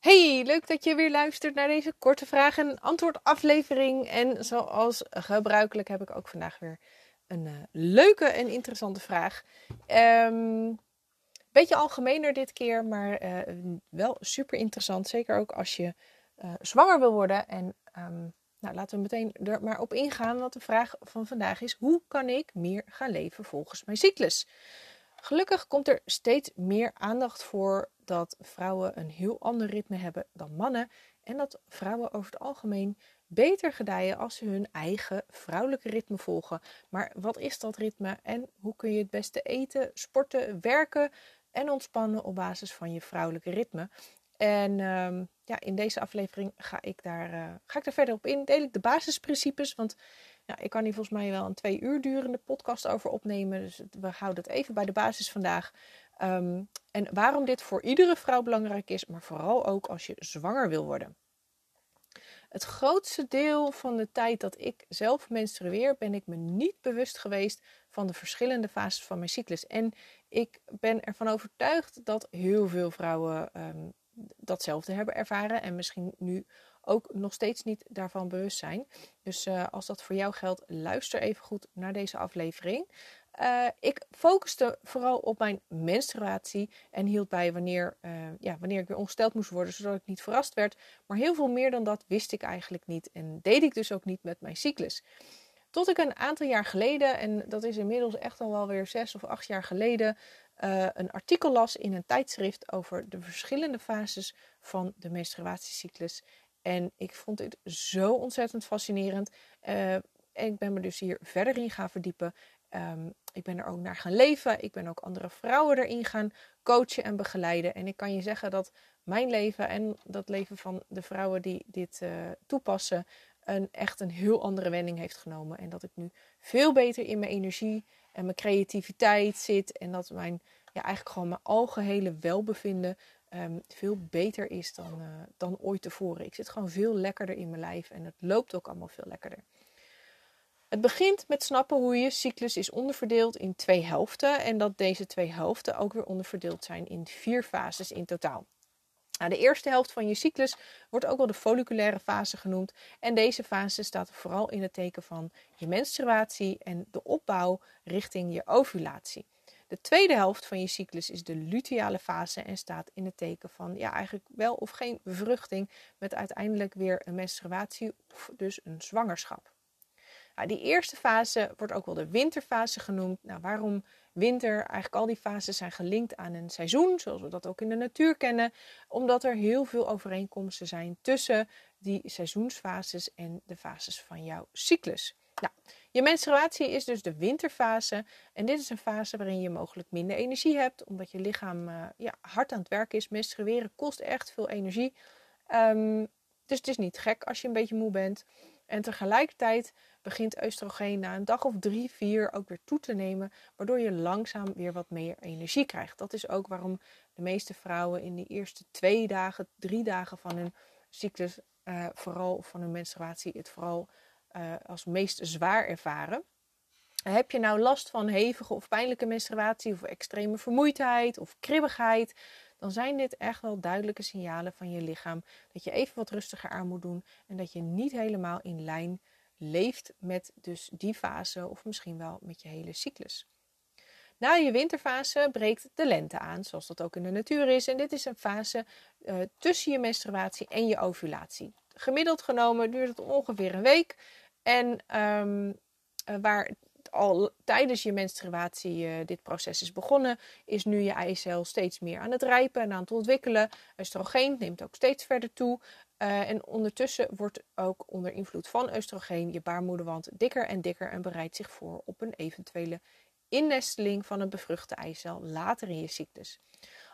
Hey, leuk dat je weer luistert naar deze korte vraag- en antwoord aflevering. En zoals gebruikelijk heb ik ook vandaag weer een uh, leuke en interessante vraag. Um, beetje algemener dit keer, maar uh, wel super interessant. Zeker ook als je uh, zwanger wil worden. En um, nou, laten we meteen er maar op ingaan. Want de vraag van vandaag is: hoe kan ik meer gaan leven volgens mijn cyclus? Gelukkig komt er steeds meer aandacht voor dat vrouwen een heel ander ritme hebben dan mannen. En dat vrouwen over het algemeen beter gedijen als ze hun eigen vrouwelijke ritme volgen. Maar wat is dat ritme en hoe kun je het beste eten, sporten, werken en ontspannen op basis van je vrouwelijke ritme? En um, ja, in deze aflevering ga ik, daar, uh, ga ik daar verder op in. Deel ik de basisprincipes, want ja, ik kan hier volgens mij wel een twee uur durende podcast over opnemen. Dus we houden het even bij de basis vandaag. Um, en waarom dit voor iedere vrouw belangrijk is, maar vooral ook als je zwanger wil worden. Het grootste deel van de tijd dat ik zelf menstrueer, ben ik me niet bewust geweest van de verschillende fases van mijn cyclus. En ik ben ervan overtuigd dat heel veel vrouwen um, datzelfde hebben ervaren en misschien nu ook nog steeds niet daarvan bewust zijn. Dus uh, als dat voor jou geldt, luister even goed naar deze aflevering. Uh, ik focuste vooral op mijn menstruatie en hield bij wanneer, uh, ja, wanneer ik weer ongesteld moest worden, zodat ik niet verrast werd. Maar heel veel meer dan dat wist ik eigenlijk niet en deed ik dus ook niet met mijn cyclus. Tot ik een aantal jaar geleden, en dat is inmiddels echt al wel weer zes of acht jaar geleden, een artikel las in een tijdschrift over de verschillende fases van de menstruatiecyclus. En ik vond dit zo ontzettend fascinerend. En ik ben me dus hier verder in gaan verdiepen. Um, ik ben er ook naar gaan leven. Ik ben ook andere vrouwen erin gaan coachen en begeleiden. En ik kan je zeggen dat mijn leven en dat leven van de vrouwen die dit uh, toepassen, een, echt een heel andere wending heeft genomen. En dat ik nu veel beter in mijn energie en mijn creativiteit zit. En dat mijn, ja, eigenlijk gewoon mijn algehele welbevinden um, veel beter is dan, uh, dan ooit tevoren. Ik zit gewoon veel lekkerder in mijn lijf en het loopt ook allemaal veel lekkerder. Het begint met snappen hoe je cyclus is onderverdeeld in twee helften en dat deze twee helften ook weer onderverdeeld zijn in vier fases in totaal. Nou, de eerste helft van je cyclus wordt ook wel de folliculaire fase genoemd. En deze fase staat vooral in het teken van je menstruatie en de opbouw richting je ovulatie. De tweede helft van je cyclus is de luteale fase en staat in het teken van ja, eigenlijk wel of geen bevruchting met uiteindelijk weer een menstruatie of dus een zwangerschap. Nou, die eerste fase wordt ook wel de winterfase genoemd. Nou, waarom winter? Eigenlijk al die fases zijn gelinkt aan een seizoen, zoals we dat ook in de natuur kennen, omdat er heel veel overeenkomsten zijn tussen die seizoensfases en de fases van jouw cyclus. Nou, je menstruatie is dus de winterfase. En dit is een fase waarin je mogelijk minder energie hebt, omdat je lichaam uh, ja, hard aan het werk is. Menstrueren kost echt veel energie. Um, dus het is niet gek als je een beetje moe bent. En tegelijkertijd begint oestrogeen na een dag of drie, vier ook weer toe te nemen, waardoor je langzaam weer wat meer energie krijgt. Dat is ook waarom de meeste vrouwen in de eerste twee dagen, drie dagen van hun cyclus, uh, vooral van hun menstruatie, het vooral uh, als meest zwaar ervaren. Heb je nou last van hevige of pijnlijke menstruatie of extreme vermoeidheid of kribbigheid, dan zijn dit echt wel duidelijke signalen van je lichaam dat je even wat rustiger aan moet doen en dat je niet helemaal in lijn leeft met dus die fase of misschien wel met je hele cyclus. Na je winterfase breekt de lente aan, zoals dat ook in de natuur is. En dit is een fase uh, tussen je menstruatie en je ovulatie. Gemiddeld genomen duurt het ongeveer een week. En um, uh, waar al tijdens je menstruatie uh, dit proces is begonnen, is nu je eicel steeds meer aan het rijpen en aan het ontwikkelen. Oestrogeen neemt ook steeds verder toe. Uh, en ondertussen wordt ook onder invloed van oestrogeen je baarmoederwand dikker en dikker en bereidt zich voor op een eventuele innesteling van een bevruchte eicel later in je cyclus.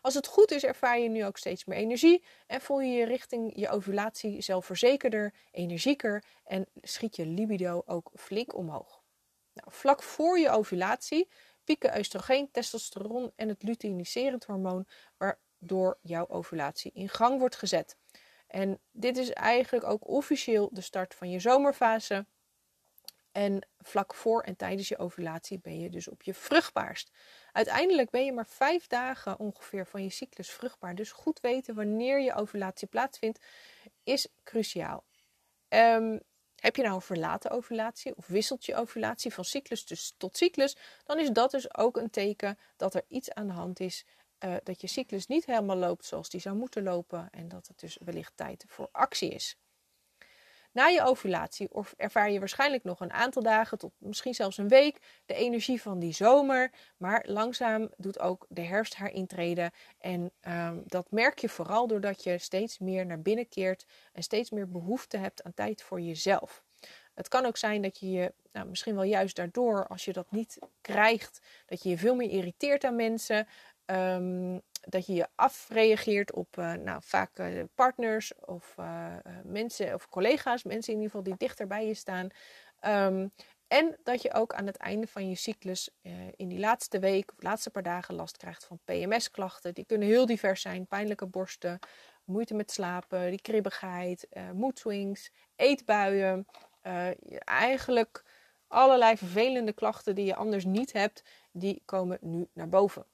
Als het goed is, ervaar je nu ook steeds meer energie en voel je je richting je ovulatie zelfverzekerder, energieker en schiet je libido ook flink omhoog. Nou, vlak voor je ovulatie pieken oestrogeen, testosteron en het luteiniserend hormoon, waardoor jouw ovulatie in gang wordt gezet. En dit is eigenlijk ook officieel de start van je zomerfase. En vlak voor en tijdens je ovulatie ben je dus op je vruchtbaarst. Uiteindelijk ben je maar vijf dagen ongeveer van je cyclus vruchtbaar. Dus goed weten wanneer je ovulatie plaatsvindt is cruciaal. Um, heb je nou een verlaten ovulatie of wisselt je ovulatie van cyclus dus tot cyclus, dan is dat dus ook een teken dat er iets aan de hand is. Uh, dat je cyclus niet helemaal loopt zoals die zou moeten lopen en dat het dus wellicht tijd voor actie is. Na je ovulatie ervaar je waarschijnlijk nog een aantal dagen tot misschien zelfs een week de energie van die zomer. Maar langzaam doet ook de herfst haar intrede. En um, dat merk je vooral doordat je steeds meer naar binnen keert en steeds meer behoefte hebt aan tijd voor jezelf. Het kan ook zijn dat je je, nou, misschien wel juist daardoor, als je dat niet krijgt, dat je je veel meer irriteert aan mensen. Um, dat je je afreageert op uh, nou, vaak uh, partners of uh, mensen of collega's, mensen in ieder geval die dichter bij je staan. Um, en dat je ook aan het einde van je cyclus in die laatste week of laatste paar dagen last krijgt van PMS-klachten. Die kunnen heel divers zijn: pijnlijke borsten, moeite met slapen, die kribbigheid, moedswings, eetbuien. eigenlijk allerlei vervelende klachten die je anders niet hebt, die komen nu naar boven.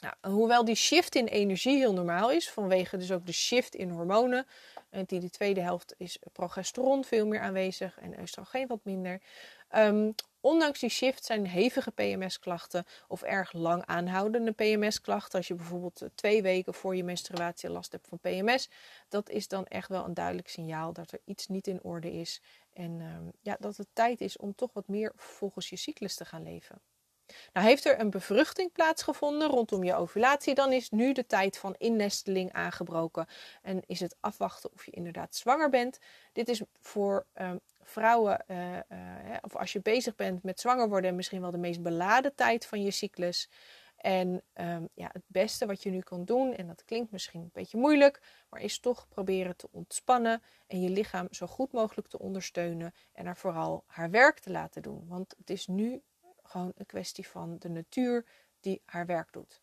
Nou, hoewel die shift in energie heel normaal is, vanwege dus ook de shift in hormonen. En in de tweede helft is progesteron veel meer aanwezig en oestrogeen wat minder. Um, ondanks die shift zijn hevige PMS-klachten of erg lang aanhoudende PMS-klachten. Als je bijvoorbeeld eh, twee weken voor je menstruatie last hebt van PMS, dat is dan echt wel een duidelijk signaal dat er iets niet in orde is. En um, ja, dat het tijd is om toch wat meer volgens je cyclus te gaan leven. Nou, heeft er een bevruchting plaatsgevonden rondom je ovulatie, dan is nu de tijd van innesteling aangebroken en is het afwachten of je inderdaad zwanger bent. Dit is voor um, vrouwen, uh, uh, of als je bezig bent met zwanger worden, misschien wel de meest beladen tijd van je cyclus. En um, ja, het beste wat je nu kan doen, en dat klinkt misschien een beetje moeilijk, maar is toch proberen te ontspannen en je lichaam zo goed mogelijk te ondersteunen en er vooral haar werk te laten doen. Want het is nu gewoon een kwestie van de natuur die haar werk doet.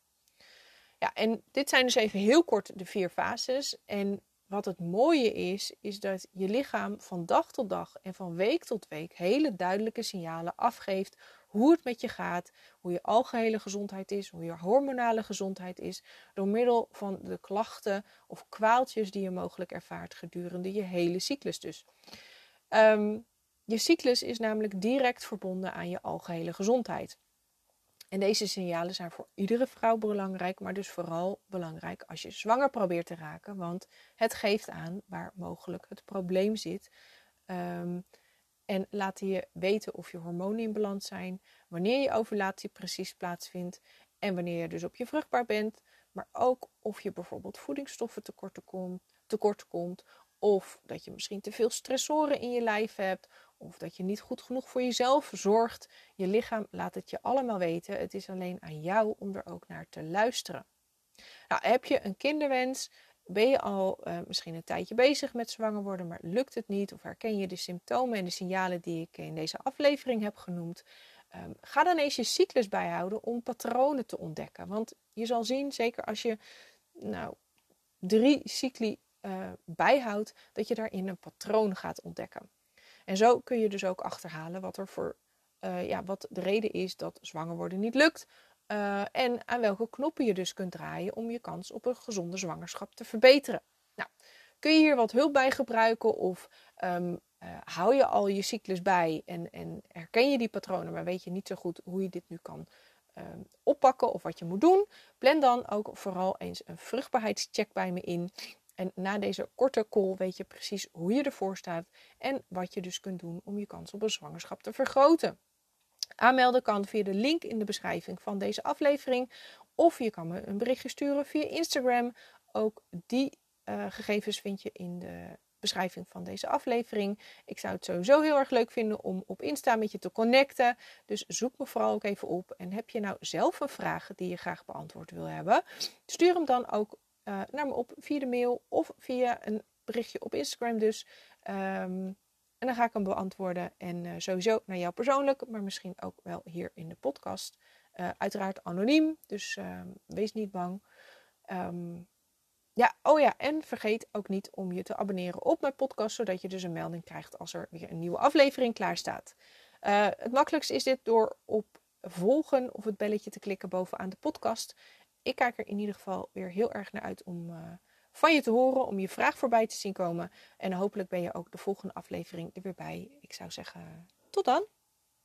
Ja, en dit zijn dus even heel kort de vier fases. En wat het mooie is, is dat je lichaam van dag tot dag en van week tot week hele duidelijke signalen afgeeft hoe het met je gaat, hoe je algehele gezondheid is, hoe je hormonale gezondheid is, door middel van de klachten of kwaaltjes die je mogelijk ervaart gedurende je hele cyclus dus. Um, je cyclus is namelijk direct verbonden aan je algehele gezondheid. En deze signalen zijn voor iedere vrouw belangrijk, maar dus vooral belangrijk als je zwanger probeert te raken, want het geeft aan waar mogelijk het probleem zit. Um, en laat je weten of je hormonen in balans zijn, wanneer je ovulatie precies plaatsvindt en wanneer je dus op je vruchtbaar bent, maar ook of je bijvoorbeeld voedingsstoffen tekort komt, tekort komt of dat je misschien te veel stressoren in je lijf hebt of dat je niet goed genoeg voor jezelf zorgt. Je lichaam laat het je allemaal weten. Het is alleen aan jou om er ook naar te luisteren. Nou, heb je een kinderwens? Ben je al uh, misschien een tijdje bezig met zwanger worden, maar lukt het niet? Of herken je de symptomen en de signalen die ik in deze aflevering heb genoemd? Um, ga dan eens je cyclus bijhouden om patronen te ontdekken. Want je zal zien, zeker als je nou, drie cycli uh, bijhoudt, dat je daarin een patroon gaat ontdekken. En zo kun je dus ook achterhalen wat er voor uh, ja, wat de reden is dat zwanger worden niet lukt. Uh, en aan welke knoppen je dus kunt draaien om je kans op een gezonde zwangerschap te verbeteren. Nou, kun je hier wat hulp bij gebruiken of um, uh, hou je al je cyclus bij en, en herken je die patronen, maar weet je niet zo goed hoe je dit nu kan um, oppakken of wat je moet doen? Plan dan ook vooral eens een vruchtbaarheidscheck bij me in. En na deze korte call weet je precies hoe je ervoor staat en wat je dus kunt doen om je kans op een zwangerschap te vergroten. Aanmelden kan via de link in de beschrijving van deze aflevering of je kan me een berichtje sturen via Instagram. Ook die uh, gegevens vind je in de beschrijving van deze aflevering. Ik zou het sowieso heel erg leuk vinden om op Insta met je te connecten. Dus zoek me vooral ook even op. En heb je nou zelf een vraag die je graag beantwoord wil hebben? Stuur hem dan ook uh, naar me op via de mail of via een berichtje op Instagram dus. Um, en dan ga ik hem beantwoorden. En uh, sowieso naar jou persoonlijk, maar misschien ook wel hier in de podcast. Uh, uiteraard anoniem, dus uh, wees niet bang. Um, ja, oh ja, en vergeet ook niet om je te abonneren op mijn podcast, zodat je dus een melding krijgt als er weer een nieuwe aflevering klaar staat. het makkelijkste is dit door op volgen of het belletje te klikken bovenaan de podcast. Ik kijk er in ieder geval weer heel erg naar uit om van je te horen, om je vraag voorbij te zien komen. En hopelijk ben je ook de volgende aflevering er weer bij. Ik zou zeggen, tot dan!